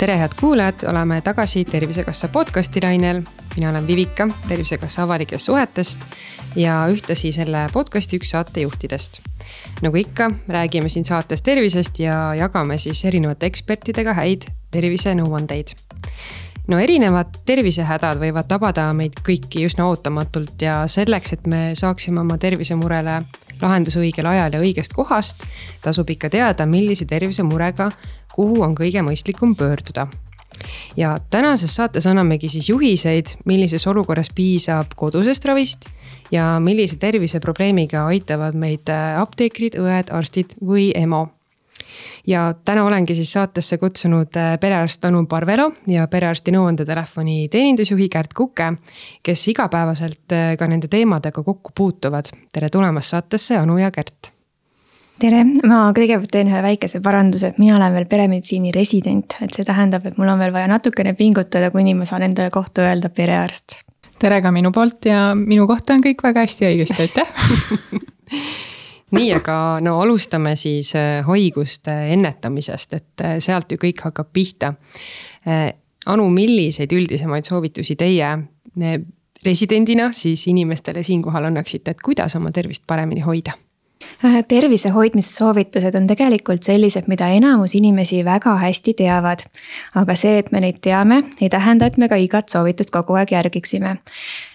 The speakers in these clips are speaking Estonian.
tere, head kuulajad, oleme tagasi Tervisekassa podcasti lainel. mina olen Vivika Tervisekassa avalikest suhetest ja ühtlasi selle podcasti üks saatejuhtidest. nagu ikka, räägime siin saates tervisest ja jagame siis erinevate ekspertidega häid tervisenõuandeid no erinevad tervisehädad võivad tabada meid kõiki üsna ootamatult ja selleks, et me saaksime oma tervisemurele lahenduse õigel ajal ja õigest kohast, tasub ikka teada, millise tervisemurega, kuhu on kõige mõistlikum pöörduda. Ja tänases saates annamegi siis juhiseid, millises olukorras piisab kodusest ravist ja millise terviseprobleemiga aitavad meid apteekrid, õed, arstid või EMO ja täna olengi siis saatesse kutsunud äh, perearst Anu Parvelo ja perearsti nõuandetelefoni teenindusjuhi Kärt Kuke, kes igapäevaselt äh, ka nende teemadega kokku puutuvad. tere tulemast saatesse, Anu ja Kärt tere, ma kõigepealt teen ühe väikese paranduse, et mina olen veel peremeditsiini resident, et see tähendab, et mul on veel vaja natukene pingutada, kuni ma saan endale kohta öelda perearst. tere ka minu poolt ja minu kohta on kõik väga hästi ja õigesti, aitäh nii, aga no alustame siis äh, haiguste ennetamisest, et äh, sealt ju kõik hakkab pihta. Äh, Anu, milliseid üldisemaid soovitusi teie residendina siis inimestele siinkohal annaksite, et kuidas oma tervist paremini hoida? tervise hoidmise soovitused on tegelikult sellised, mida enamus inimesi väga hästi teavad. aga see, et me neid teame, ei tähenda, et me ka igat soovitust kogu aeg järgiksime.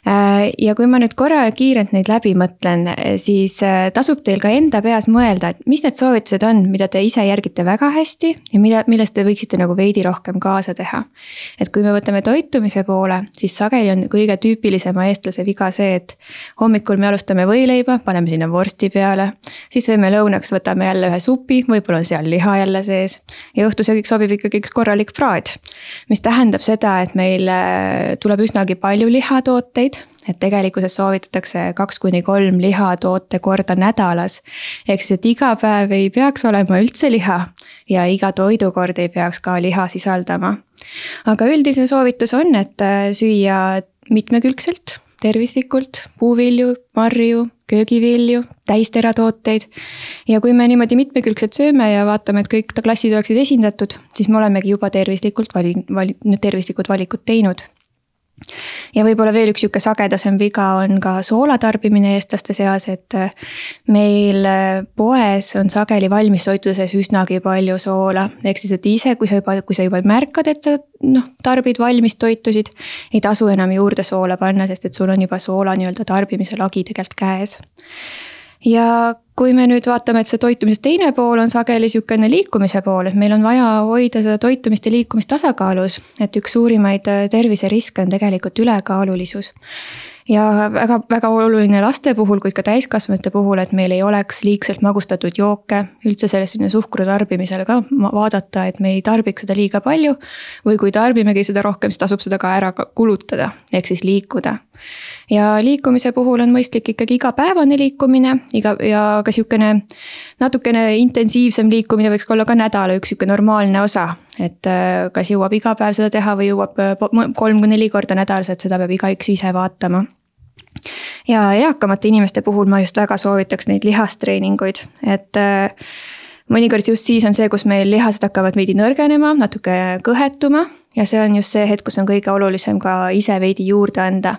Äh, ja kui ma nüüd korra kiirelt neid läbi mõtlen, siis äh, tasub teil ka enda peas mõelda, et mis need soovitused on, mida te ise järgite väga hästi ja mida, millest te võiksite nagu veidi rohkem kaasa teha. et kui me võtame toitumise poole, siis sageli on kõige tüüpilisema eestlase viga see, et hommikul me alustame võileiba, paneme sinna vorsti peale. siis võime lõunaks võtame jälle ühe supi, võib-olla on seal liha jälle sees. ja õhtusöögiks sobib ikkagi üks korralik praad. mis tähendab seda, et meil äh, tuleb üsnagi palju lihatooteid et tegelikkuses soovitatakse kaks kuni kolm lihatoote korda nädalas. ehk siis, et iga päev ei peaks olema üldse liha ja iga toidukord ei peaks ka liha sisaldama. aga üldine soovitus on, et äh, süüa mitmekülgselt, tervislikult, puuvilju, marju, köögivilju, täisteratooteid. ja kui me niimoodi mitmekülgselt sööme ja vaatame, et kõik klassid oleksid esindatud, siis me olemegi juba tervislikult vali-, vali-, tervislikud valikud teinud ja võib-olla veel üks sihuke sagedasem viga on ka soola tarbimine eestlaste seas, et äh, meil äh, poes on sageli valmistoitudes üsnagi palju soola. ehk siis, et ise, kui sa juba, kui sa juba märkad, et sa noh, tarbid valmistoitusid, ei tasu enam juurde soola panna, sest et sul on juba soola nii-öelda tarbimise lagi tegelikult käes ja kui me nüüd vaatame, et see toitumise teine pool on sageli sihukene liikumise pool, et meil on vaja hoida seda toitumist ja liikumist tasakaalus. et üks suurimaid äh, terviseriske on tegelikult ülekaalulisus ja väga, väga oluline laste puhul, kuid ka täiskasvanute puhul, et meil ei oleks liigselt magustatud jooke. üldse sellest suhkru tarbimisel ka vaadata, et me ei tarbiks seda liiga palju. või kui tarbimegi seda rohkem, siis tasub seda ka ära kulutada, ehk siis liikuda ja liikumise puhul on mõistlik ikkagi igapäevane liikumine, iga ja ka sihukene natukene intensiivsem liikumine võiks olla ka nädala üks sihuke normaalne osa. Et äh, kas jõuab iga päev seda teha või jõuab äh, kolm kuni neli korda nädalas, et seda peab igaüks ise vaatama. Ja eakamate inimeste puhul ma just väga soovitaks neid lihastreeninguid, et äh, mõnikord just siis on see, kus meil lihased hakkavad veidi nõrgenema, natuke kõhetuma. Ja see on just see hetk, kus on kõige olulisem ka ise veidi juurde anda.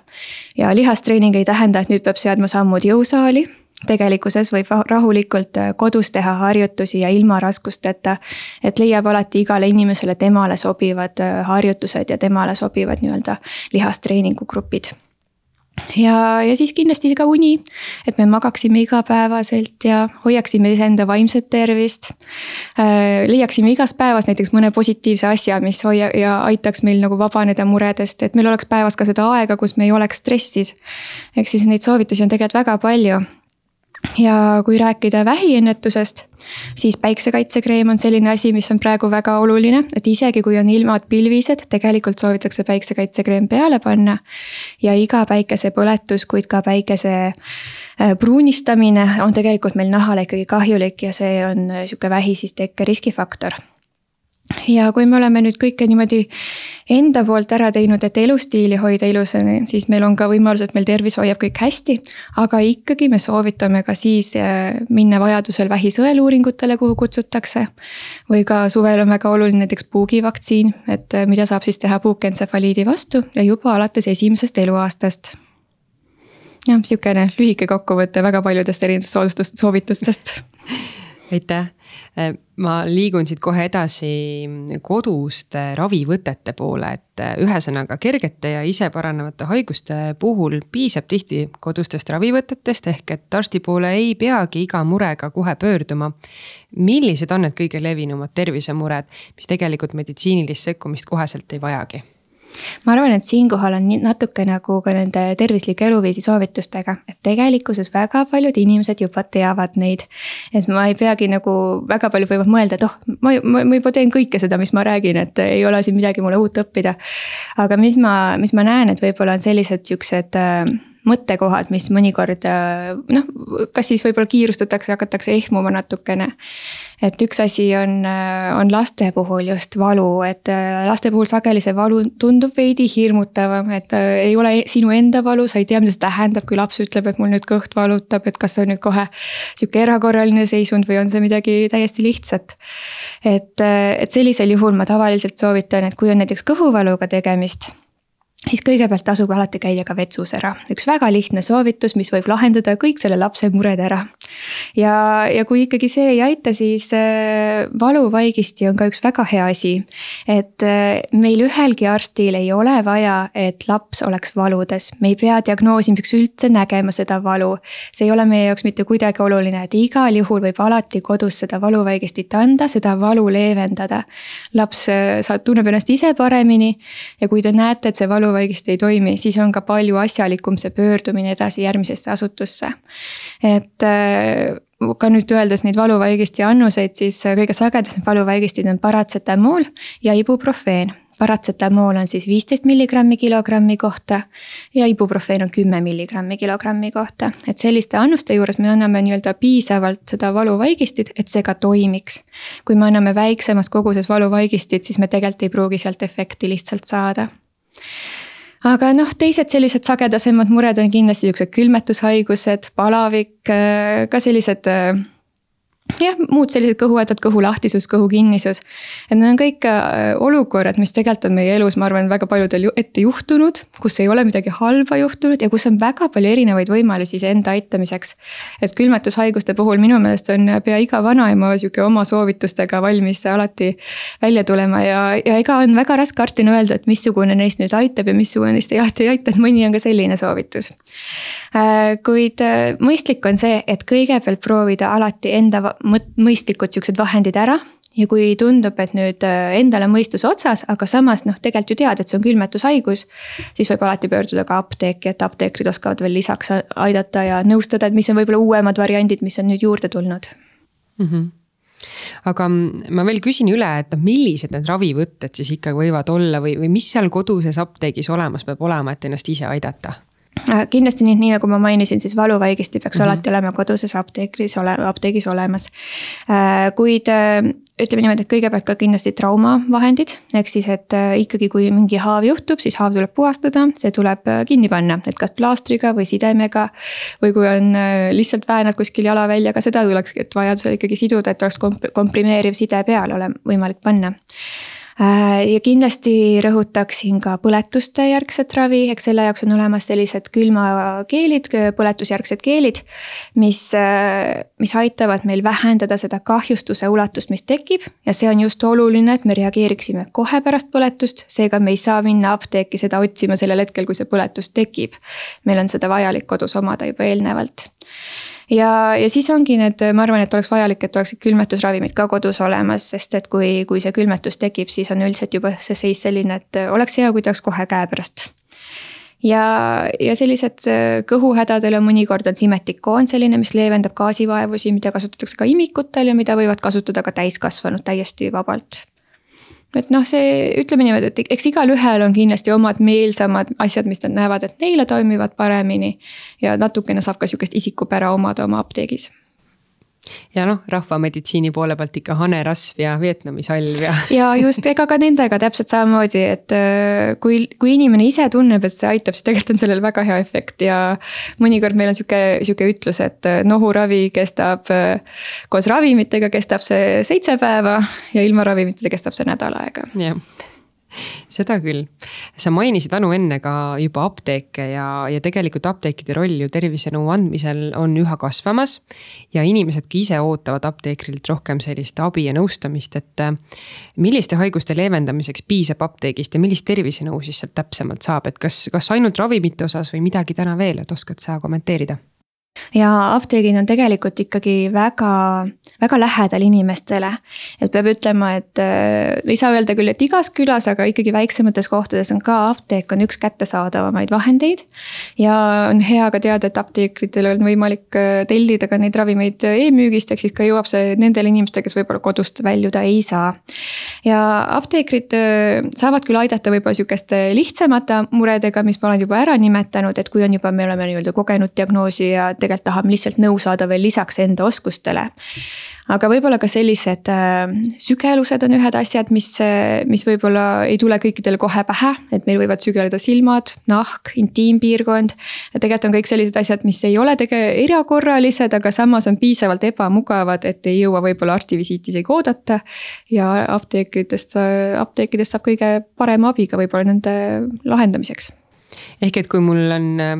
ja lihastreening ei tähenda, et nüüd peab seadma sammud jõusaali tegelikkuses võib rahulikult äh, kodus teha harjutusi ja ilma raskusteta. et leiab alati igale inimesele temale sobivad äh, harjutused ja temale sobivad nii-öelda lihastreeningugrupid ja, ja siis kindlasti ka uni, et me magaksime igapäevaselt ja hoiaksime iseenda vaimset tervist äh,. leiaksime igas päevas näiteks mõne positiivse asja, mis hoia- ja aitaks meil nagu vabaneda muredest, et meil oleks päevas ka seda aega, kus me ei oleks stressis. ehk siis neid soovitusi on tegelikult väga palju ja kui rääkida vähiennetusest, siis päiksekaitsekreem on selline asi, mis on praegu väga oluline, et isegi kui on ilmad pilvised, tegelikult soovitakse päiksekaitsekreem peale panna. ja iga päikesepõletus, kuid ka päikese äh, pruunistamine on tegelikult meil nahale ikkagi kahjulik ja see on äh, sihuke vähi siis tekke riskifaktor ja kui me oleme nüüd kõike niimoodi enda poolt ära teinud, et elustiili hoida ilusana, siis meil on ka võimalus, et meil tervis hoiab kõik hästi. aga ikkagi me soovitame ka siis äh, minna vajadusel vähisõeluuringutele, kuhu kutsutakse. või ka suvel on väga oluline näiteks puugivaktsiin, et äh, mida saab siis teha puukentsefaliidi vastu ja juba alates esimesest eluaastast jah, sihukene lühike kokkuvõte väga paljudest erinevatest soovitustest aitäh, äh, ma liigun siit kohe edasi koduste ravivõtete poole, et äh, ühesõnaga kergete ja ise paranevate haiguste puhul piisab tihti kodustest ravivõtetest, ehk et arsti poole ei peagi iga murega kohe pöörduma. millised on need kõige levinumad tervisemured, mis tegelikult meditsiinilist sekkumist koheselt ei vajagi? Ma arvan, et siinkohal on natuke nagu ka nende tervislike eluviisi soovitustega, et tegelikkuses väga paljud inimesed juba teavad neid. et ma ei peagi nagu väga palju võivad mõelda, et oh, ma, ma, ma juba teen kõike seda, mis ma räägin, et ei ole siin midagi mulle uut õppida. aga mis ma, mis ma näen, et võib-olla on sellised siuksed äh, mõttekohad, mis mõnikord äh, noh, kas siis võib-olla kiirustatakse, hakatakse ehmuma natukene. et üks asi on, äh, on laste puhul just valu, et äh, laste puhul sageli see valu tundub veidi hirmutavam, et ei ole sinu enda valu, sa ei tea, mida see tähendab, kui laps ütleb, et mul nüüd kõht valutab, et kas see on nüüd kohe sihuke erakorraline seisund või on see midagi täiesti lihtsat. et, et sellisel juhul ma tavaliselt soovitan, et kui on näiteks kõhuvaluga tegemist siis kõigepealt tasub alati käia ka vetsus ära, üks väga lihtne soovitus, mis võib lahendada kõik selle lapse mured ära. ja, ja kui ikkagi see ei aita, siis äh, valuvaigisti on ka üks väga hea asi. et äh, meil ühelgi arstil ei ole vaja, et laps oleks valudes, me ei pea diagnoosimiseks üldse nägema seda valu. see ei ole meie jaoks mitte kuidagi oluline, et igal juhul võib alati kodus seda valuvaigistit anda, seda valu leevendada. laps äh, saab, tunneb ennast ise paremini ja kui te näete, et see valu vaigist ei toimi, siis on ka palju asjalikum see pöördumine edasi järgmisesse asutusse. et äh, ka nüüd öeldes neid valuvaigisti annuseid, siis kõige sagedasem valuvaigistid on paratsetamool ja ibuprofeen paratsetamool on siis viisteist milligrammi kilogrammi kohta ja ibuprofeen on kümme milligrammi kilogrammi kohta. et selliste annuste juures me anname nii-öelda piisavalt seda valuvaigistit, et see ka toimiks. kui me anname väiksemas koguses valuvaigistit, siis me tegelikult ei pruugi sealt efekti lihtsalt saada aga noh, teised sellised sagedasemad mured on kindlasti siuksed külmetushaigused, palavik, äh, ka sellised äh, jah, muud sellised kõhuhädad, kõhulahtisus, kõhukinnisus. et need on kõik äh, olukorrad, mis tegelikult on meie elus, ma arvan, väga paljudel ette juhtunud, kus ei ole midagi halba juhtunud ja kus on väga palju erinevaid võimalusi iseenda aitamiseks. et külmetushaiguste puhul minu meelest on pea iga vanaema sihuke oma soovitustega valmis alati välja tulema ja, ja ega on väga raske arstina öelda, et missugune neist nüüd aitab ja missugune neist ei alati ei aita, et mõni on ka selline soovitus. Äh, kuid äh, mõistlik on see, et kõigepealt proovida alati enda mõistlikud siuksed vahendid ära ja kui tundub, et nüüd äh, endal on mõistus otsas, aga samas noh, tegelikult ju tead, et see on külmetushaigus. siis võib alati pöörduda ka apteeki, et apteekrid oskavad veel lisaks aidata ja nõustada, et mis on võib-olla uuemad variandid, mis on nüüd juurde tulnud mm. -hmm aga ma veel küsin üle, et noh, millised need ravivõtted siis ikkagi võivad olla või, või mis seal koduses apteegis olemas peab olema, et ennast ise aidata? Äh, kindlasti nii, nii nagu ma mainisin, siis valuvaigisti peaks mm -hmm. alati olema koduses apteekris ole, apteegis olemas. Äh, kuid äh, ütleme niimoodi, et kõigepealt ka kindlasti traumavahendid, ehk siis, et ikkagi, kui mingi haav juhtub, siis haav tuleb puhastada, see tuleb kinni panna, et kas plaastriga või sidemega. või kui on lihtsalt väänad kuskil jalaväljaga, seda tuleks, et vajadusel ikkagi siduda, et oleks komprimeeriv side peal ole võimalik panna ja kindlasti rõhutaksin ka põletuste järgset ravi, eks selle jaoks on olemas sellised külmakeelid, põletusjärgsed keelid. mis, äh, mis aitavad meil vähendada seda kahjustuse ulatust, mis tekib ja see on just oluline, et me reageeriksime kohe pärast põletust, seega me ei saa minna apteeki seda otsima sellel hetkel, kui see põletus tekib. meil on seda vajalik kodus omada juba eelnevalt ja, ja siis ongi need, ma arvan, et oleks vajalik, et oleksid külmetusravimid ka kodus olemas, sest et kui, kui see külmetus tekib, siis on üldiselt juba see seis selline, et oleks hea, kui ta oleks kohe käepärast ja, ja sellised äh, kõhuhädadel on mõnikord on simetikoon selline, mis leevendab gaasivaevusi, mida kasutatakse ka imikutel ja mida võivad kasutada ka täiskasvanud täiesti vabalt et noh, see ütleme niimoodi, et eks igalühel on kindlasti omad meelsamad asjad, mis nad näevad, et neile toimivad paremini. ja natukene saab ka sihukest isikupära omada oma apteegis ja noh, rahvameditsiini poole pealt ikka hanerasv ja Vietnami salv ja. ja just, ega ka nendega täpselt samamoodi, et äh, kui, kui inimene ise tunneb, et see aitab, siis tegelikult on sellel väga hea efekt ja. mõnikord meil on sihuke, sihuke ütlus, et äh, nohuravi kestab äh, koos ravimitega kestab see seitse päeva ja ilma ravimiteta kestab see nädal aega. jah seda küll. sa mainisid Anu enne ka juba apteeke ja, ja tegelikult apteekide roll ju tervisenõu andmisel on üha kasvamas. ja inimesed ka ise ootavad apteekrilt rohkem sellist abi ja nõustamist, et äh, milliste haiguste leevendamiseks piisab apteegist ja millist tervisenõu siis sealt täpsemalt saab, et kas, kas ainult ravimite osas või midagi täna veel, et oskad sa kommenteerida? Ja apteegid on tegelikult ikkagi väga, väga lähedal inimestele. et peab ütlema, et äh, ei saa öelda küll, et igas külas, aga ikkagi väiksemates kohtades on ka apteek on üks kättesaadavamaid vahendeid. ja on hea ka teada, et apteekritel on võimalik äh, tellida ka neid ravimeid e-müügist, ehk siis ka jõuab see nendele inimestele, kes võib-olla kodust väljuda ei saa. ja apteekrid äh, saavad küll aidata võib-olla sihukeste lihtsamate muredega, mis ma olen juba ära nimetanud, et kui on juba, me oleme nii-öelda kogenud diagnoosi ja tegelikult tahame lihtsalt nõu saada veel lisaks enda oskustele. aga võib-olla ka sellised äh, sügelused on ühed asjad, mis, mis võib-olla ei tule kõikidele kohe pähe, et meil võivad sügeleda silmad, nahk, intiimpiirkond. tegelikult on kõik sellised asjad, mis ei ole tege-, erakorralised, aga samas on piisavalt ebamugavad, et ei jõua võib-olla arstivisiiti isegi oodata. ja apteekritest, apteekidest saab kõige parema abi ka võib-olla nende lahendamiseks ehk et kui mul on äh,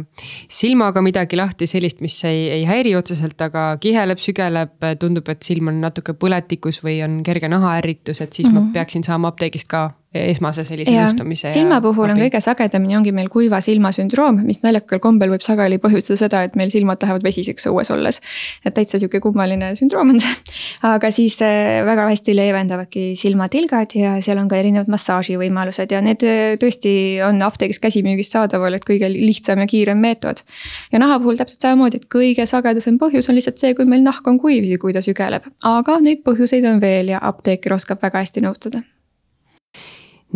silmaga midagi lahti, sellist, mis ei, ei häiri otseselt, aga kiheleb, sügeleb, tundub, et silm on natuke põletikus või on kerge nahaärritus, et siis mm -hmm. ma peaksin saama apteegist ka esmase sellise nõustamise. silma puhul on kõige sagedamini ongi meil kuiva silma sündroom, mis naljakal kombel võib sageli põhjustada seda, et meil silmad lähevad vesiseks õues olles. et täitsa sihuke kummaline sündroom on see. aga siis äh, väga hästi leevendavadki silmatilgad ja seal on ka erinevad massaaživõimalused ja need äh, tõesti on apteegis käsimüügis saadaval, et kõige lihtsam ja kiirem meetod. ja naha puhul täpselt samamoodi, et kõige sagedasem põhjus on lihtsalt see, kui meil nahk on kuiv, kui ta sügeleb. aga neid põhjuseid on veel ja apteeker oskab väga hästi nõustada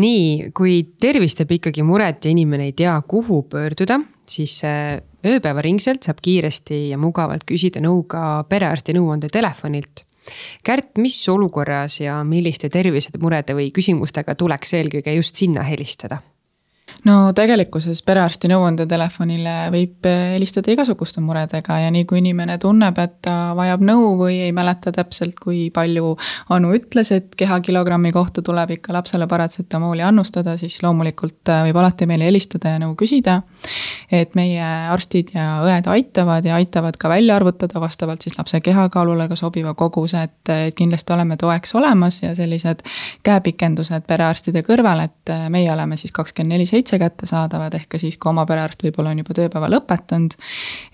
nii, kui tervis teeb ikkagi muret ja inimene ei tea, kuhu pöörduda, siis äh, ööpäevaringselt saab kiiresti ja mugavalt küsida nõu ka perearsti nõuandetelefonilt. Kärt, mis olukorras ja milliste tervisemurede või küsimustega tuleks eelkõige just sinna helistada? No tegelikkuses perearsti nõuandetelefonile võib helistada igasuguste muredega ja nii kui inimene tunneb, et ta vajab nõu või ei mäleta täpselt, kui palju Anu ütles, et kehakilogrammi kohta tuleb ikka lapsele paratsetamooli annustada, siis loomulikult äh, võib alati meile helistada ja nõu küsida. et meie arstid ja õed aitavad ja aitavad ka välja arvutada vastavalt siis lapse kehakaalule ka sobiva koguse, et kindlasti oleme toeks olemas ja sellised käepikendused perearstide kõrval, et meie oleme siis kakskümmend neli seitse kättesaadavad, ehk ka siis, kui oma perearst võib-olla on juba tööpäeva lõpetanud.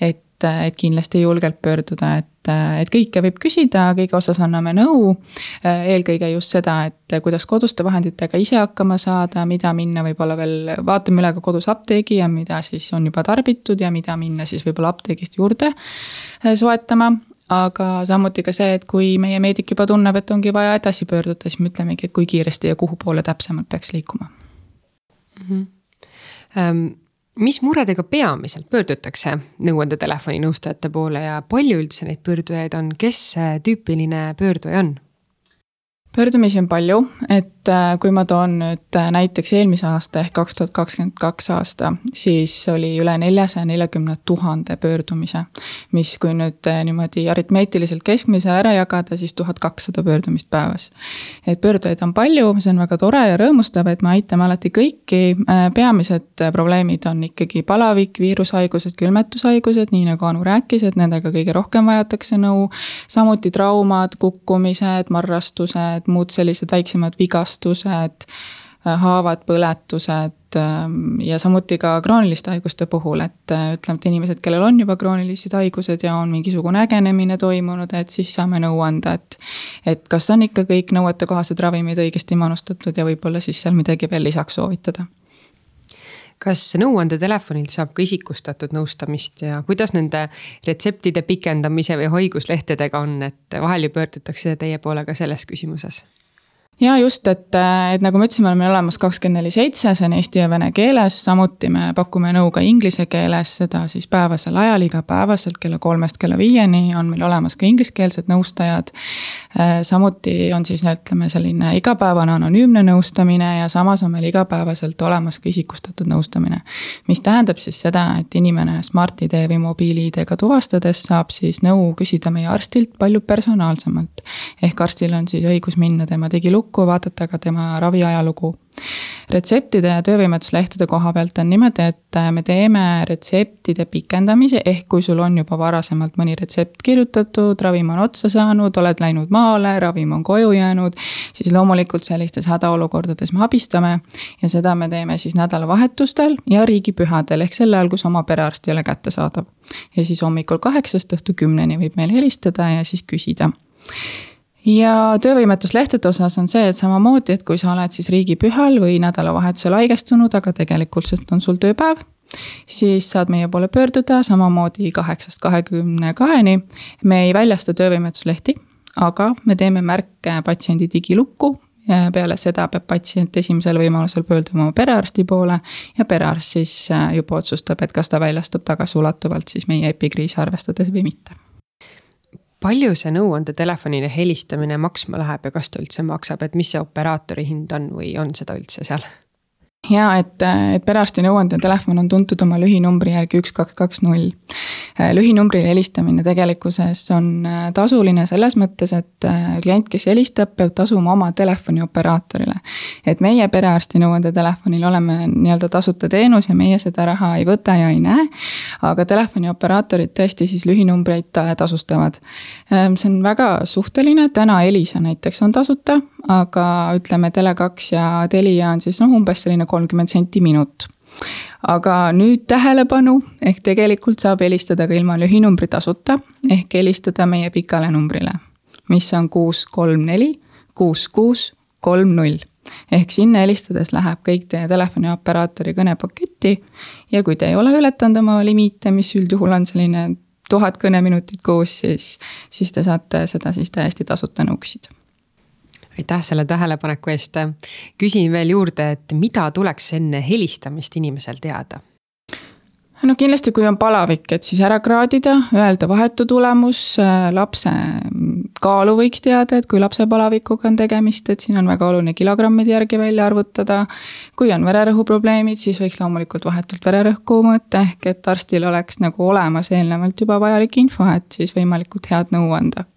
et, et kindlasti julgelt pöörduda, et, et kõike võib küsida, kõige osas anname nõu. eelkõige just seda, et kuidas koduste vahenditega ise hakkama saada, mida minna võib-olla veel, vaatame üle ka kodus apteegi ja mida siis on juba tarbitud ja mida minna siis võib-olla apteegist juurde soetama aga samuti ka see, et kui meie meedik juba tunneb, et ongi vaja edasi pöörduda, siis me ütlemegi, et kui kiiresti ja kuhu poole täpsemalt peaks liikuma mm. -hmm mis muredega peamiselt pöördutakse nõuandetelefoni nõustajate poole ja palju üldse neid pöördujaid on, kes see tüüpiline pöörduja on? Pöördumisi on palju, et äh, kui ma toon nüüd äh, näiteks eelmise aasta ehk kaks tuhat kakskümmend kaks aasta, siis oli üle neljasaja neljakümne tuhande pöördumise. mis, kui nüüd äh, niimoodi aritmeetiliselt keskmise ära jagada, siis tuhat kakssada pöördumist päevas. et pöördujaid on palju, see on väga tore ja rõõmustav, et me aitame alati kõiki. peamised probleemid on ikkagi palavik, viirushaigused, külmetushaigused, nii nagu Anu rääkis, et nendega kõige rohkem vajatakse nõu. samuti traumad, kukkumised, marrastused et muud sellised väiksemad vigastused, äh, haavad, põletused ähm, ja samuti ka krooniliste haiguste puhul, et äh, ütleme, et inimesed, kellel on juba kroonilised haigused ja on mingisugune ägenemine toimunud, et siis saame nõu anda, et. et kas on ikka kõik nõuetekohased ravimid õigesti manustatud ja võib-olla siis seal midagi veel lisaks soovitada kas nõuandetelefonilt saab ka isikustatud nõustamist ja kuidas nende retseptide pikendamise või haiguslehtedega on, et vahel ju pöördutakse teie poole ka selles küsimuses? Ja just, et, et nagu ma ütlesin, me oleme olemas kakskümmend neli seitse, see on eesti ja vene keeles, samuti me pakume nõu ka inglise keeles, seda siis päevasel ajal, igapäevaselt kella kolmest kella viieni on meil olemas ka ingliskeelsed nõustajad. samuti on siis ütleme selline igapäevane anonüümne nõustamine ja samas on meil igapäevaselt olemas ka isikustatud nõustamine. mis tähendab siis seda, et inimene Smart-ID või mobiil-ID-ga tuvastades saab siis nõu küsida meie arstilt palju personaalsemalt. Ehk arstil on siis õigus minna tema digilukku lukku, vaadata ka tema raviajalugu. retseptide ja töövõimetuslehtede koha pealt on niimoodi, et me teeme retseptide pikendamise, ehk kui sul on juba varasemalt mõni retsept kirjutatud, ravim on otsa saanud, oled läinud maale, ravim on koju jäänud, siis loomulikult sellistes hädaolukordades me abistame. ja seda me teeme siis nädalavahetustel ja riigipühadel ehk sel ajal, kus oma perearst ei ole kättesaadav. ja siis hommikul kaheksast õhtu kümneni võib meile helistada ja siis küsida ja töövõimetuslehtede osas on see, et samamoodi, et kui sa oled siis riigipühal või nädalavahetusel haigestunud, aga tegelikult on sul tööpäev siis saad meie poole pöörduda samamoodi kaheksast kahekümne kaheni. me ei väljasta töövõimetuslehti, aga me teeme märke patsiendi digilukku peale seda peab patsient esimesel võimalusel pöörduma oma perearsti poole ja perearst siis äh, juba otsustab, et kas ta väljastab tagasiulatuvalt siis meie epikriisi arvestades või mitte palju see nõuandetelefonile helistamine maksma läheb ja kas ta üldse maksab, et mis see operaatori hind on või on seda üldse seal? Ja et, et perearsti nõuandetelefon on tuntud oma lühinumbri järgi üks, kaks, kaks, null. lühinumbrile helistamine tegelikkuses on äh, tasuline selles mõttes, et äh, klient, kes helistab, peab tasuma oma telefonioperaatorile. et meie perearsti nõuandetelefonil oleme nii-öelda tasuta teenus ja meie seda raha ei võta ja ei näe. aga telefonioperaatorid tõesti siis lühinumbreid tasustavad. See on väga suhteline, täna Elisa näiteks on tasuta, aga ütleme, Tele2 ja Telia on siis noh, umbes selline kolmkümmend senti minut aga nüüd tähelepanu, ehk tegelikult saab helistada ka ilma lühinumbri tasuta, ehk helistada meie pikale numbrile, mis on kuus, kolm, neli, kuus, kuus, kolm, null. ehk sinna helistades läheb kõik teie telefoniaperaatori kõnepaketti ja kui te ei ole ületanud oma limiite, mis üldjuhul on selline tuhat kõneminutit kuus, siis, siis te saate seda siis täiesti tasuta nõu küsida aitäh selle tähelepaneku eest. küsin veel juurde, et mida tuleks enne helistamist inimesel teada? no kindlasti, kui on palavik, et siis ära kraadida, öelda vahetu tulemus, lapse kaalu võiks teada, et kui lapse palavikuga on tegemist, et siin on väga oluline kilogrammide järgi välja arvutada. kui on vererõhuprobleemid, siis võiks loomulikult vahetult vererõhku mõõta, ehk et arstil oleks nagu olemas eelnevalt juba vajalik info, et siis võimalikult head nõu anda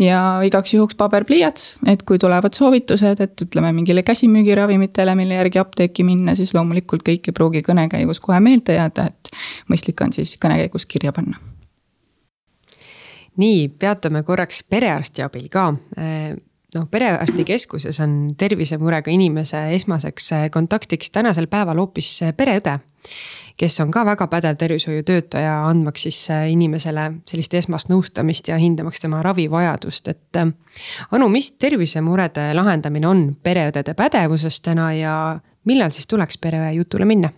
ja igaks juhuks paberpliiats, et kui tulevad soovitused, et ütleme mingile käsimüügiravimitele, mille järgi apteeki minna, siis loomulikult kõik ei pruugi kõne käigus kohe meelde jääda, et mõistlik on siis kõne käigus kirja panna. nii, peatume korraks perearsti abil ka noh, perearstikeskuses on tervisemurega inimese esmaseks kontaktiks tänasel päeval hoopis pereõde kes on ka väga pädev tervishoiutöötaja, andmaks siis äh, inimesele sellist esmast nõustamist ja hindamaks tema ravivajadust, et. Äh, Anu, mis tervisemurede lahendamine on pereõdede pädevuses täna ja millal siis tuleks pereõe jutule minna?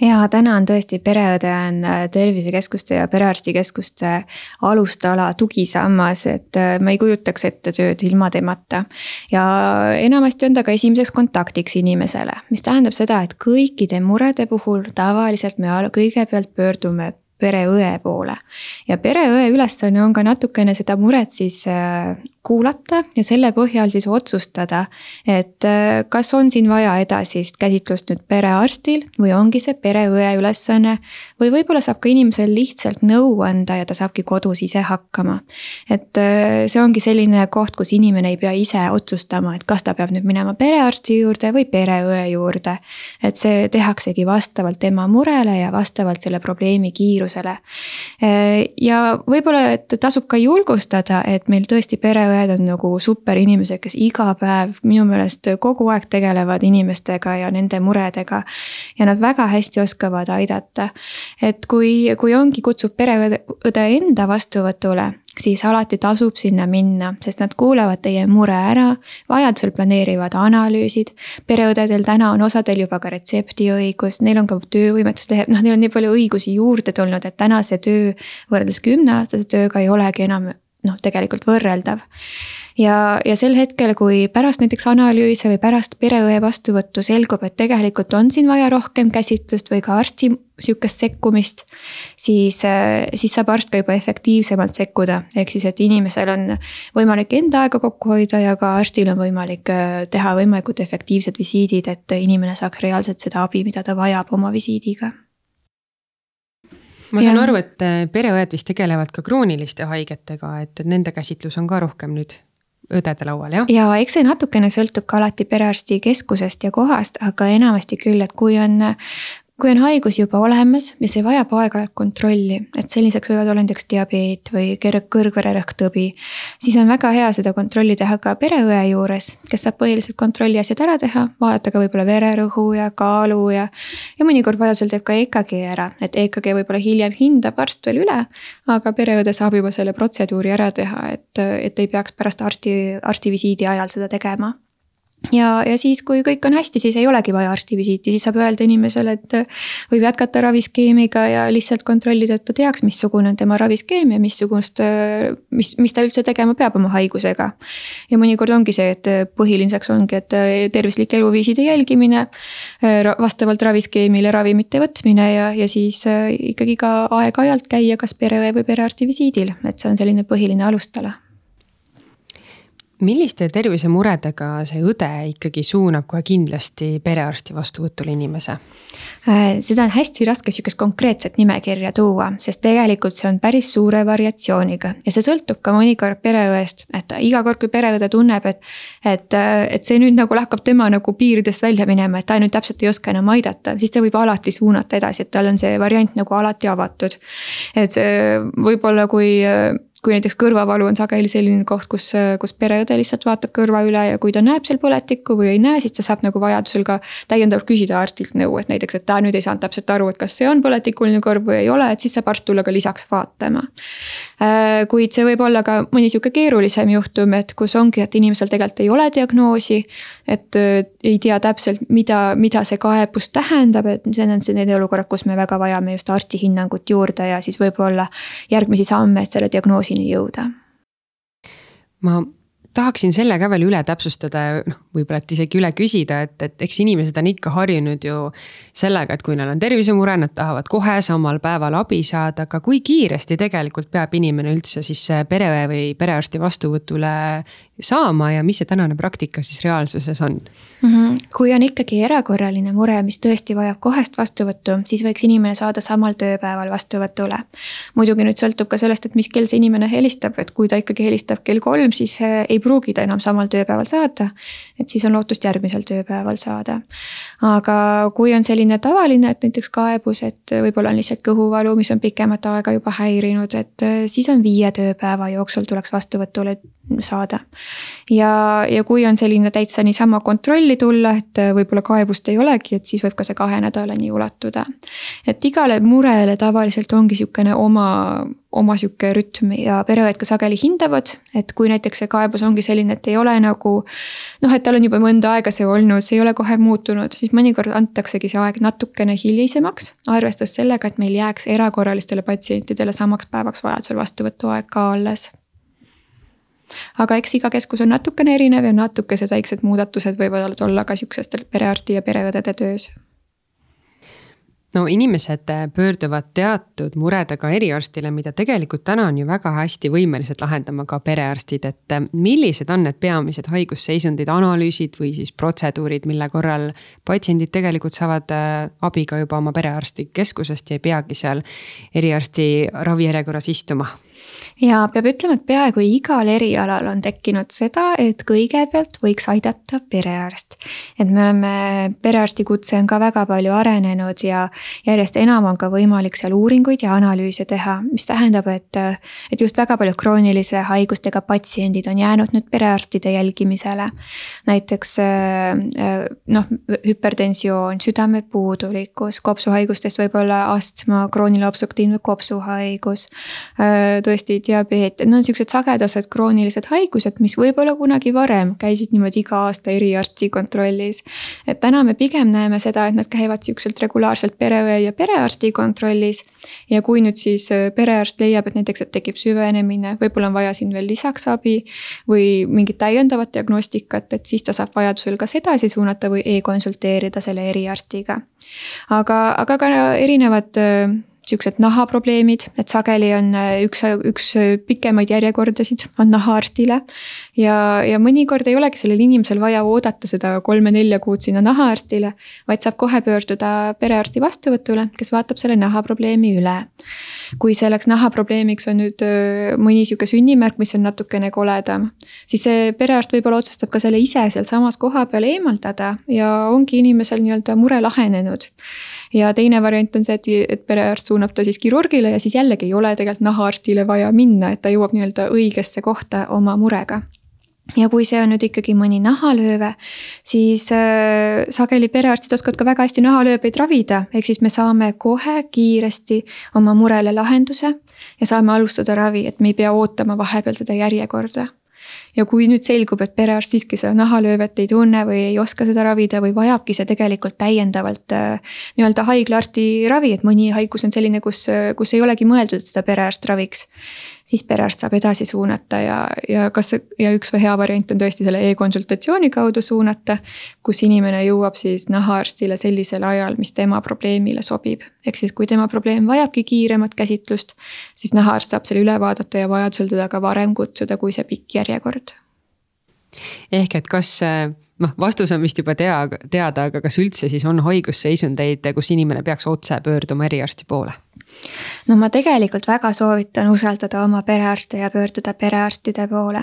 Ja täna on tõesti pereõde on äh, tervisekeskuste ja perearstikeskuste alustala tugisammas, et äh, ma ei kujutaks ette tööd ilma temata. ja enamasti on ta ka esimeseks kontaktiks inimesele, mis tähendab seda, et kõikide murede puhul tavaliselt me kõigepealt pöördume pereõe poole. ja pereõe ülesanne on ka natukene seda muret siis äh, kuulata ja selle põhjal siis otsustada, et äh, kas on siin vaja edasist käsitlust nüüd perearstil või ongi see pereõe ülesanne. või võib-olla saab ka inimesel lihtsalt nõu anda ja ta saabki kodus ise hakkama. et äh, see ongi selline koht, kus inimene ei pea ise otsustama, et kas ta peab nüüd minema perearsti juurde või pereõe juurde. et see tehaksegi vastavalt tema murele ja vastavalt selle probleemi kiirusele. Äh, ja võib-olla, et tasub ka julgustada, et meil tõesti pereõe pereõed on nagu superinimesed, kes iga päev minu meelest kogu aeg tegelevad inimestega ja nende muredega. ja nad väga hästi oskavad aidata. et kui, kui ongi, kutsub pereõde enda vastuvõtule siis alati tasub sinna minna, sest nad kuulavad teie mure ära, vajadusel planeerivad analüüsid. pereõdedel täna on osadel juba ka retseptiõigus, neil on ka töövõimetuslehe, noh, neil on nii palju õigusi juurde tulnud, et täna see töö võrreldes kümneaastase tööga ei olegi enam noh, tegelikult võrreldav ja, ja sel hetkel, kui pärast näiteks analüüse või pärast pereõe vastuvõttu selgub, et tegelikult on siin vaja rohkem käsitlust või ka arsti sihukest sekkumist. siis, siis saab arst ka juba efektiivsemalt sekkuda, ehk siis, et inimesel on võimalik enda aega kokku hoida ja ka arstil on võimalik äh, teha võimalikult efektiivsed visiidid, et inimene saaks reaalselt seda abi, mida ta vajab oma visiidiga ma saan ja. aru, et äh, pereõed vist tegelevad ka krooniliste haigetega, et nende käsitlus on ka rohkem nüüd õdede laual, jah? ja eks see natukene sõltub ka alati perearsti keskusest ja kohast, aga enamasti küll, et kui on kui on haigus juba olemas ja see vajab aeg-ajalt kontrolli, et selliseks võivad olla näiteks diabeet või kõrgvererõhktõbi. siis on väga hea seda kontrolli teha ka pereõe juures, kes saab põhiliselt kontrolli asjad ära teha, vaadata ka võib-olla vererõhu ja kaalu ja. ja mõnikord vajadusel teeb ka EKG ära, et EKG võib-olla hiljem hindab arst veel üle. aga pereõde saab juba selle protseduuri ära teha, et, et ei peaks pärast arsti, arstivisiidi ajal seda tegema ja, ja siis, kui kõik on hästi, siis ei olegi vaja arstivisiiti, siis saab öelda inimesele, et võib jätkata raviskeemiga ja lihtsalt kontrollida, et ta teaks, missugune on tema raviskeem ja missugust, mis, mis ta üldse tegema peab oma haigusega. ja mõnikord ongi see, et põhiliseks ongi, et tervislike eluviiside jälgimine, vastavalt raviskeemile ravimite võtmine ja, ja siis ikkagi ka aeg-ajalt käia kas pereõe või perearsti visiidil, et see on selline põhiline alustala milliste tervisemuredega see õde ikkagi suunab kohe kindlasti perearsti vastuvõtule inimese? Äh, seda on hästi raske sihukest konkreetset nimekirja tuua, sest tegelikult see on päris suure variatsiooniga ja see sõltub ka mõnikord pereõest, et iga kord, kui pereõde tunneb, et. et, et see nüüd nagu hakkab tema nagu piiridest välja minema, et ta nüüd täpselt ei oska enam aidata, siis ta võib alati suunata edasi, et tal on see variant nagu alati avatud. et see võib-olla, kui kui näiteks kõrvavalu on sageli selline koht, kus, kus pereõde lihtsalt vaatab kõrva üle ja kui ta näeb seal põletikku või ei näe, siis ta saab nagu vajadusel ka täiendavalt küsida arstilt nõu, et näiteks, et ta nüüd ei saanud täpselt aru, et kas see on põletikuline kõrv või ei ole, et siis saab arst tulla ka lisaks vaatama. Äh, kuid see võib olla ka mõni sihuke keerulisem juhtum, et kus ongi, et inimesel tegelikult ei ole diagnoosi. et äh, ei tea täpselt, mida, mida see kaebus tähendab, et see on selline olukord, kus me väga vajame just arsti hinnangut juurde ja siis võib-olla järgmisi samme, et selle diagnoosini jõuda. ma tahaksin selle ka veel üle täpsustada, noh, võib-olla et isegi üle küsida, et, et eks inimesed on ikka harjunud ju sellega, et kui neil on tervisemure, nad tahavad kohe samal päeval abi saada, aga kui kiiresti tegelikult peab inimene üldse siis pereõe või perearsti vastuvõtule saama ja mis see tänane praktika siis reaalsuses on mm? -hmm. kui on ikkagi erakorraline mure, mis tõesti vajab kohest vastuvõttu, siis võiks inimene saada samal tööpäeval vastuvõtule. muidugi nüüd sõltub ka sellest, et mis kell see inimene helistab, et kui ta ikkagi helistab kell kolm, siis eh, ei pruugi ta enam samal tööpäeval saada. et siis on lootust järgmisel tööpäeval saada. aga kui on selline tavaline, et näiteks kaebus, et võib-olla on lihtsalt kõhuvalu, mis on pikemat aega juba häirinud, et eh, siis on viie tööpäeva jooksul tuleks vastuvõtule saada. ja, ja kui on selline täitsa niisama kontrolli tulla, et võib-olla kaebust ei olegi, et siis võib ka see kahe nädalani ulatuda. et igale murele tavaliselt ongi sihukene oma, oma sihuke rütm ja pereõed ka sageli hindavad, et kui näiteks see kaebus ongi selline, et ei ole nagu. noh, et tal on juba mõnda aega see olnud, see ei ole kohe muutunud, siis mõnikord antaksegi see aeg natukene hilisemaks. arvestades sellega, et meil jääks erakorralistele patsientidele samaks päevaks vajadusel vastuvõtuaeg ka alles aga eks iga keskus on natukene erinev ja natukesed väiksed muudatused võivad olla ka sihukestel perearsti ja pereõdede töös. No inimesed pöörduvad teatud muredega eriarstile, mida tegelikult täna on ju väga hästi võimelised lahendama ka perearstid, et millised on need peamised haigusseisundid, analüüsid või siis protseduurid, mille korral patsiendid tegelikult saavad äh, abi ka juba oma perearsti keskusest ja ei peagi seal eriarsti ravijärjekorras istuma ja peab ütlema, et peaaegu igal erialal on tekkinud seda, et kõigepealt võiks aidata perearst. et me oleme, perearsti kutse on ka väga palju arenenud ja järjest enam on ka võimalik seal uuringuid ja analüüse teha, mis tähendab, et. et just väga paljud kroonilise haigustega patsiendid on jäänud nüüd perearstide jälgimisele. näiteks noh, hüpertensioon, südamepuudulikkus, kopsuhaigustest võib-olla astma, krooniline obstruktiivne kopsuhaigus tõesti diabeet, need on siuksed sagedased kroonilised haigused, mis võib-olla kunagi varem käisid niimoodi iga aasta eriarsti kontrollis. et täna me pigem näeme seda, et nad käivad siukselt regulaarselt pereõe ja perearsti kontrollis. ja kui nüüd siis äh, perearst leiab, et näiteks, et tekib süvenemine, võib-olla on vaja siin veel lisaks abi või mingit täiendavat diagnostikat, et siis ta saab vajadusel kas edasi suunata või e-konsulteerida selle eriarstiga aga, aga ka erinevad äh, sihukesed nahaprobleemid, et sageli on äh, üks, üks pikemaid järjekordasid on nahaarstile. ja, ja mõnikord ei olegi sellel inimesel vaja oodata seda kolme-nelja kuud sinna nahaarstile, vaid saab kohe pöörduda perearsti vastuvõtule, kes vaatab selle nahaprobleemi üle. kui selleks nahaprobleemiks on nüüd äh, mõni sihuke sünnimärk, mis on natukene koledam, siis see perearst võib-olla otsustab ka selle ise sealsamas koha peal eemaldada ja ongi inimesel nii-öelda mure lahenenud ja teine variant on see, et, et perearst suunab ta siis kirurgile ja siis jällegi ei ole tegelikult nahaarstile vaja minna, et ta jõuab nii-öelda õigesse kohta oma murega. Ja kui see on nüüd ikkagi mõni nahalööve, siis äh, sageli perearstid oskavad ka väga hästi nahalööbeid ravida, ehk siis me saame kohe kiiresti oma murele lahenduse ja saame alustada ravi, et me ei pea ootama vahepeal seda järjekorda ja kui nüüd selgub, et perearst siiski seda nahalöövet ei tunne või ei oska seda ravida või vajabki see tegelikult täiendavalt äh, nii-öelda haiglaarsti ravi, et mõni haigus on selline, kus, kus ei olegi mõeldud, et seda perearst raviks siis perearst saab edasi suunata ja, ja kas ja üks hea variant on tõesti selle e-konsultatsiooni kaudu suunata. kus inimene jõuab siis nahaarstile sellisel ajal, mis tema probleemile sobib. ehk siis, kui tema probleem vajabki kiiremat käsitlust, siis nahaarst saab selle üle vaadata ja vajadusel teda ka varem kutsuda, kui see pikk järjekord. ehk et kas noh, vastus on vist juba tea, teada, aga kas üldse siis on haigusseisundeid, kus inimene peaks otse pöörduma eriarsti poole? No ma tegelikult väga soovitan usaldada oma perearste ja pöörduda perearstide poole.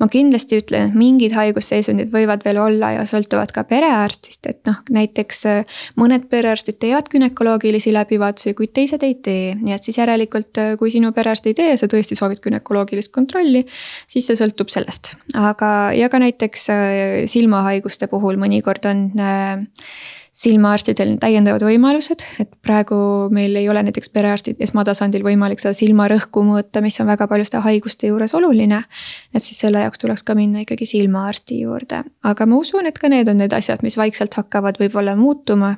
ma kindlasti ütlen, et mingid haigusseisundid võivad veel olla ja sõltuvad ka perearstist, et noh, näiteks äh, mõned perearstid teevad gümnakoloogilisi läbivaatusi, kuid teised ei tee, nii et siis järelikult, äh, kui sinu perearst ei tee ja sa tõesti soovid gümnakoloogilist kontrolli, siis see sõltub sellest, aga ja ka näiteks äh, silmahaiguste puhul mõnikord on silmaarstidel täiendavad võimalused, et praegu meil ei ole näiteks perearstid esmatasandil võimalik seda silmarõhku mõõta, mis on väga paljude haiguste juures oluline. et siis selle jaoks tuleks ka minna ikkagi silmaarsti juurde, aga ma usun, et ka need on need asjad, mis vaikselt hakkavad võib-olla muutuma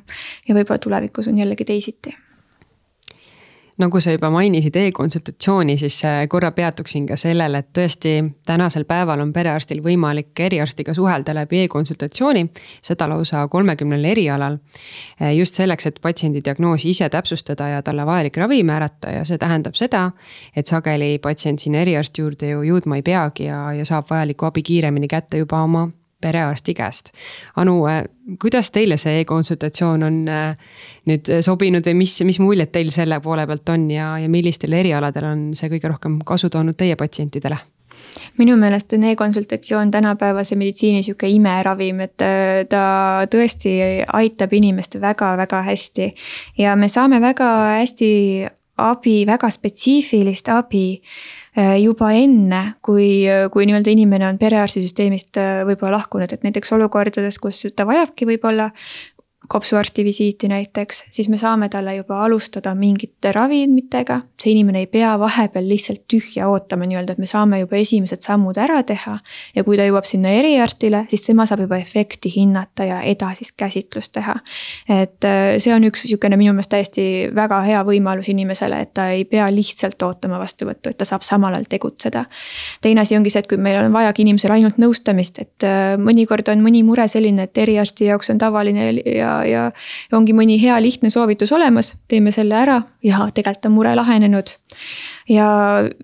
ja võib-olla tulevikus on jällegi teisiti nagu sa juba mainisid e-konsultatsiooni, siis äh, korra peatuksin ka sellel, et tõesti tänasel päeval on perearstil võimalik eriarstiga suhelda läbi e-konsultatsiooni, seda lausa kolmekümnel erialal. Äh, just selleks, et patsiendi diagnoosi ise täpsustada ja talle vajalik ravi määrata ja see tähendab seda, et sageli patsient sinna eriarsti juurde ju jõudma ei peagi ja, ja saab vajalikku abi kiiremini kätte juba oma perearsti käest. Anu, äh, kuidas teile see e-konsultatsioon on äh, nüüd sobinud või mis, mis muljed teil selle poole pealt on ja, ja millistel erialadel on see kõige rohkem kasu toonud teie patsientidele? minu meelest on e-konsultatsioon tänapäevase meditsiini sihuke imeravim, et äh, ta tõesti aitab inimest väga-väga hästi. ja me saame väga hästi abi, väga spetsiifilist abi Äh, juba enne, kui, kui nii-öelda inimene on perearstisüsteemist äh, võib-olla lahkunud, et näiteks olukordades, kus ta vajabki võib-olla kopsuarsti visiiti näiteks, siis me saame talle juba alustada mingite ravimitega. see inimene ei pea vahepeal lihtsalt tühja ootama nii-öelda, et me saame juba esimesed sammud ära teha. ja kui ta jõuab sinna eriarstile, siis tema saab juba efekti hinnata ja edasist käsitlust teha. et äh, see on üks sihukene minu meelest täiesti väga hea võimalus inimesele, et ta ei pea lihtsalt ootama vastuvõttu, et ta saab samal ajal tegutseda. teine asi ongi see, et kui meil on vajagi inimesele ainult nõustamist, et äh, mõnikord on mõni mure selline, et eriarsti jaoks on tavaline ja ja, ongi mõni hea lihtne soovitus olemas, teeme selle ära ja tegelikult on mure lahenenud. ja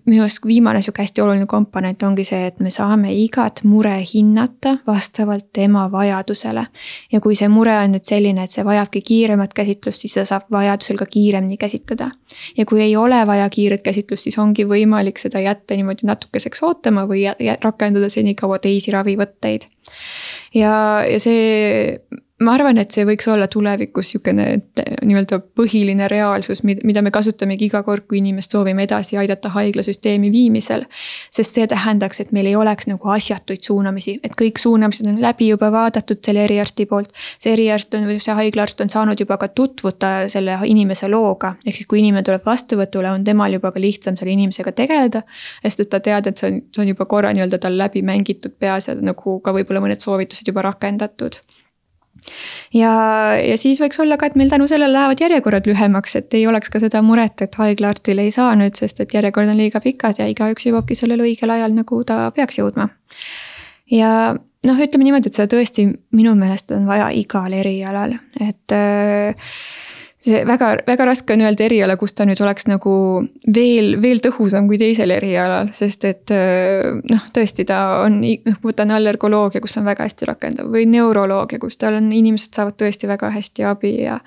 minu arust viimane sihuke hästi oluline komponent ongi see, et me saame igat mure hinnata vastavalt tema vajadusele. ja kui see mure on nüüd selline, et see vajabki kiiremat käsitlust, siis seda saab vajadusel ka kiiremini käsitleda. ja kui ei ole vaja kiiret käsitlust, siis ongi võimalik seda jätta niimoodi natukeseks ootama või rakendada senikaua teisi ravivõtteid ja, ja see ma arvan, et see võiks olla tulevikus sihukene nii-öelda põhiline reaalsus, mida me kasutamegi iga kord, kui inimest soovime edasi aidata haiglasüsteemi viimisel. sest see tähendaks, et meil ei oleks nagu asjatuid suunamisi, et kõik suunamised on läbi juba vaadatud selle eriarsti poolt. see eriarst on või see haiglaarst on saanud juba ka tutvuda selle inimese looga, ehk siis kui inimene tuleb vastuvõtule, on temal juba ka lihtsam selle inimesega tegeleda. sest et ta teab, et see on, see on juba korra nii-öelda tal läbi mängitud peas ja nagu ka võib-olla mõned soovitused juba rakendatud ja, ja siis võiks olla ka, et meil tänu sellele lähevad järjekorrad lühemaks, et ei oleks ka seda muret, et haiglaartil ei saa nüüd, sest et järjekord on liiga pikad ja igaüks jõuabki sellel õigel ajal, nagu ta peaks jõudma. ja noh, ütleme niimoodi, et seda tõesti minu meelest on vaja igal erialal, et äh, see väga, väga raske on öelda eriala, kus ta nüüd oleks nagu veel, veel tõhusam kui teisel erialal, sest et noh, tõesti, ta on, noh, võtan allergoloogia, kus on väga hästi rakendav või neuroloogia, kus tal on, inimesed saavad tõesti väga hästi abi ja.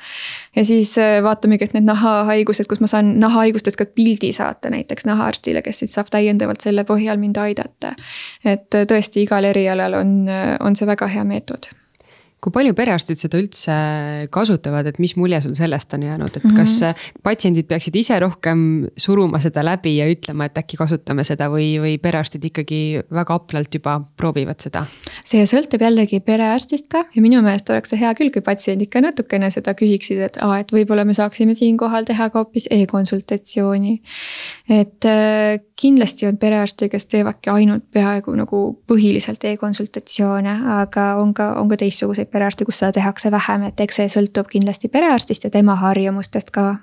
ja siis vaatamegi, et need nahahaigused, kus ma saan nahahaigustest ka pildi saata näiteks nahaarstile, kes siis saab täiendavalt selle põhjal mind aidata. et tõesti, igal erialal on, on see väga hea meetod kui palju perearstid seda üldse kasutavad, et mis mulje sul sellest on jäänud, et mm -hmm. kas patsiendid peaksid ise rohkem suruma seda läbi ja ütlema, et äkki kasutame seda või, või perearstid ikkagi väga haplalt juba proovivad seda? see sõltub jällegi perearstist ka ja minu meelest oleks see hea küll, kui patsiendid ka natukene seda küsiksid, et aa, et võib-olla me saaksime siinkohal teha ka hoopis e-konsultatsiooni. et äh, kindlasti on perearste, kes teevadki ainult peaaegu nagu põhiliselt e-konsultatsioone, aga on ka, on ka teistsuguseid perearste, kus seda tehakse vähem, et eks see sõltub kindlasti perearstist ja tema harjumustest ka.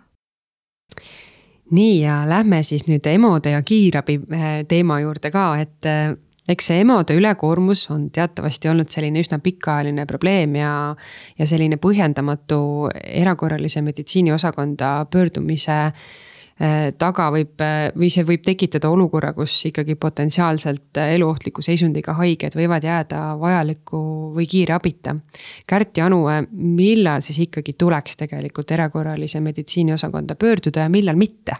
nii ja lähme siis nüüd EMO-de ja kiirabi eh, teema juurde ka, et eh, eks see EMO-de ülekoormus on teatavasti olnud selline üsna pikaajaline probleem ja, ja selline põhjendamatu erakorralise meditsiini osakonda pöördumise Äh, taga võib äh, või see võib tekitada olukorra, kus ikkagi potentsiaalselt äh, eluohtliku seisundiga haiged võivad jääda vajaliku või kiire abita. Kärt Janu, millal siis ikkagi tuleks tegelikult erakorralise meditsiini osakonda pöörduda ja millal mitte?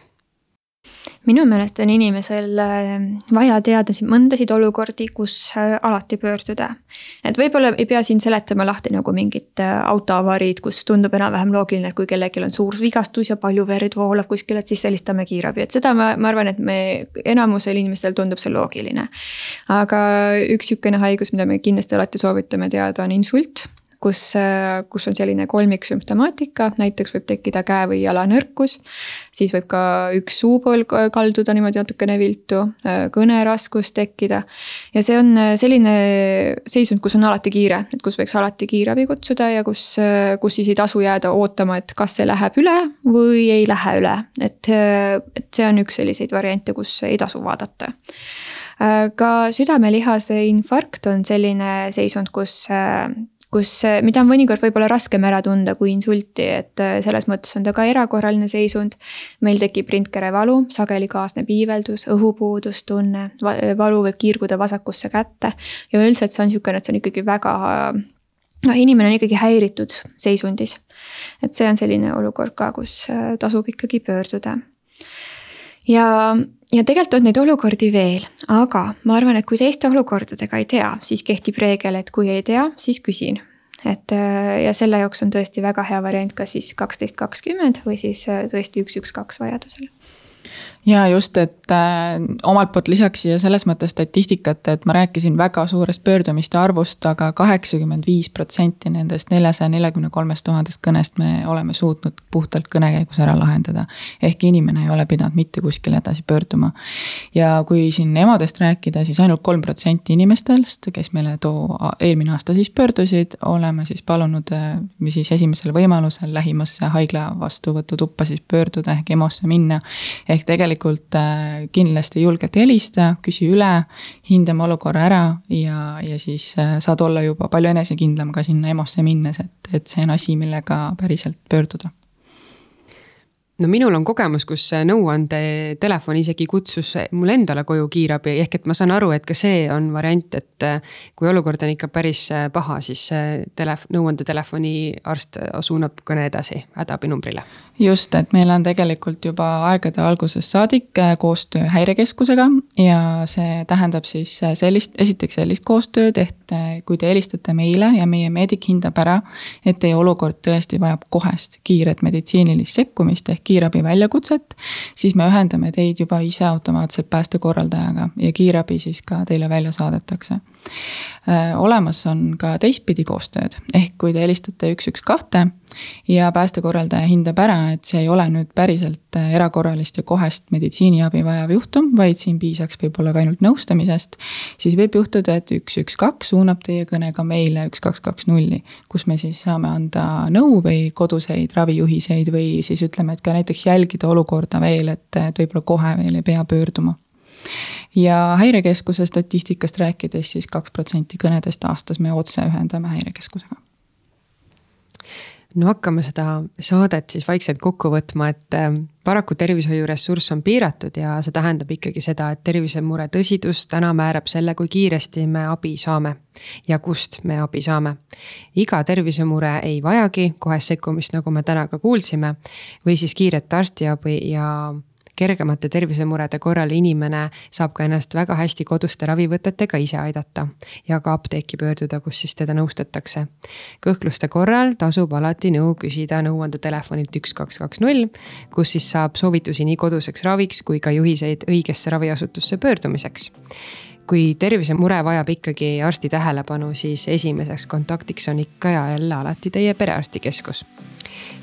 Minu meelest on inimesel äh, vaja teada mõndasid olukordi, kus äh, alati pöörduda. et võib-olla ei pea siin seletama lahti nagu mingit äh, autoavariid, kus tundub enam-vähem loogiline, et kui kellelgi on suur vigastus ja palju verd voolab kuskil, et siis helistame kiirabi, et seda ma, ma arvan, et me enamusel inimestel tundub see loogiline. aga üks sihukene haigus, mida me kindlasti alati soovitame teada, on insult kus, kus on selline kolmiksümptomaatika, näiteks võib tekkida käe või jala nõrkus. siis võib ka üks suupool kalduda niimoodi natukene viltu, kõneraskus tekkida. ja see on selline seisund, kus on alati kiire, et kus võiks alati kiirabi kutsuda ja kus, kus siis ei tasu jääda ootama, et kas see läheb üle või ei lähe üle, et, et see on üks selliseid variante, kus ei tasu vaadata ka südamelihase infarkt on selline seisund, kus kus, mida on mõnikord võib-olla raskem ära tunda kui insulti, et äh, selles mõttes on ta ka erakorraline seisund. meil tekib rindkere valu, sageli kaasneb iiveldus, õhupuudustunne, valu võib kiirguda vasakusse kätte ja üldiselt see on sihukene, et see on ikkagi väga noh, inimene on ikkagi häiritud seisundis. et see on selline olukord ka, kus tasub ikkagi pöörduda. Ja ja tegelikult on neid olukordi veel, aga ma arvan, et kui teiste olukordadega ei tea, siis kehtib reegel, et kui ei tea, siis küsin. et äh, ja selle jaoks on tõesti väga hea variant, kas siis kaksteist kakskümmend või siis äh, tõesti üks, üks, kaks vajadusel ja just, et äh, omalt poolt lisaks siia selles mõttes statistikat, et ma rääkisin väga suurest pöördumiste arvust aga, aga kaheksakümmend viis protsenti nendest neljasaja neljakümne kolmest tuhandest kõnest me oleme suutnud puhtalt kõne käigus ära lahendada. ehk inimene ei ole pidanud mitte kuskile edasi pöörduma. ja kui siin emadest rääkida, siis ainult kolm protsenti inimestest, kes meile too eelmine aasta siis pöördusid, oleme siis palunud äh, siis esimesel võimalusel lähimasse haigla vastuvõtutuppa siis pöörduda ehk EMO-sse minna. ehk tegelikult tegelikult äh, kindlasti julgelt helista, küsi üle, hindame olukorra ära ja, ja siis äh, saad olla juba palju enesekindlam ka sinna EMO-sse minnes, et, et see on asi, millega päriselt pöörduda no minul on kogemus, kus nõuandetelefon isegi kutsus mulle endale koju kiirabi, ehk et ma saan aru, et ka see on variant, et. kui olukord on ikka päris paha, siis telef-, nõuandetelefoni arst suunab kõne edasi hädaabinumbrile. just, et meil on tegelikult juba aegade algusest saadik koostöö häirekeskusega ja see tähendab siis sellist, esiteks sellist koostööd, et kui te helistate meile ja meie meedik hindab ära, et teie olukord tõesti vajab kohest kiiret meditsiinilist sekkumist ehk kiirabi väljakutset, siis me ühendame teid juba ise automaatselt päästekorraldajaga ja kiirabi siis ka teile välja saadetakse. Olemas on ka teistpidi koostööd, ehk kui te helistate üks, üks, kahte ja päästekorraldaja hindab ära, et see ei ole nüüd päriselt äh, erakorralist ja kohest meditsiiniabi vajav juhtum, vaid siin piisaks võib-olla ka ainult nõustamisest. siis võib juhtuda, et üks, üks, kaks suunab teie kõne ka meile üks, kaks, kaks, nulli, kus me siis saame anda nõu või koduseid ravijuhiseid või siis ütleme, et ka näiteks jälgida olukorda veel, et, et võib-olla kohe veel ei pea pöörduma ja häirekeskuse statistikast rääkides siis kaks protsenti kõnedest aastas me otse ühendame häirekeskusega no hakkame seda saadet siis vaikselt kokku võtma, et ähm, paraku tervishoiuressurss on piiratud ja see tähendab ikkagi seda, et tervisemure tõsidus täna määrab selle, kui kiiresti me abi saame. ja kust me abi saame. iga tervisemure ei vajagi kohest sekkumist, nagu me täna ka kuulsime. või siis kiiret arstiabi ja kergemate tervisemurede korral inimene saab ka ennast väga hästi koduste ravivõtetega ise aidata ja ka apteeki pöörduda, kus siis teda nõustatakse. kõhkluste korral tasub alati nõu küsida nõuandetelefonilt üks, kaks, kaks, null, kus siis saab soovitusi nii koduseks raviks kui ka juhiseid õigesse raviasutusse pöördumiseks kui tervisemure vajab ikkagi arsti tähelepanu, siis esimeseks kontaktiks on ikka ja jälle alati teie perearstikeskus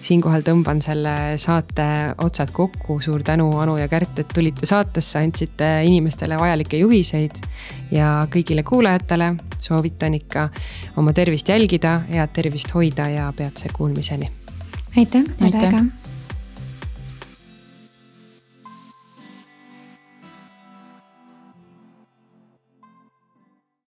siinkohal tõmban selle saate otsad kokku, suur tänu, Anu ja Kärt, et tulite saatesse, andsite inimestele vajalikke juhiseid. ja kõigile kuulajatele soovitan ikka oma tervist jälgida, head tervist hoida ja peatse kuulmiseni. aitäh, head aega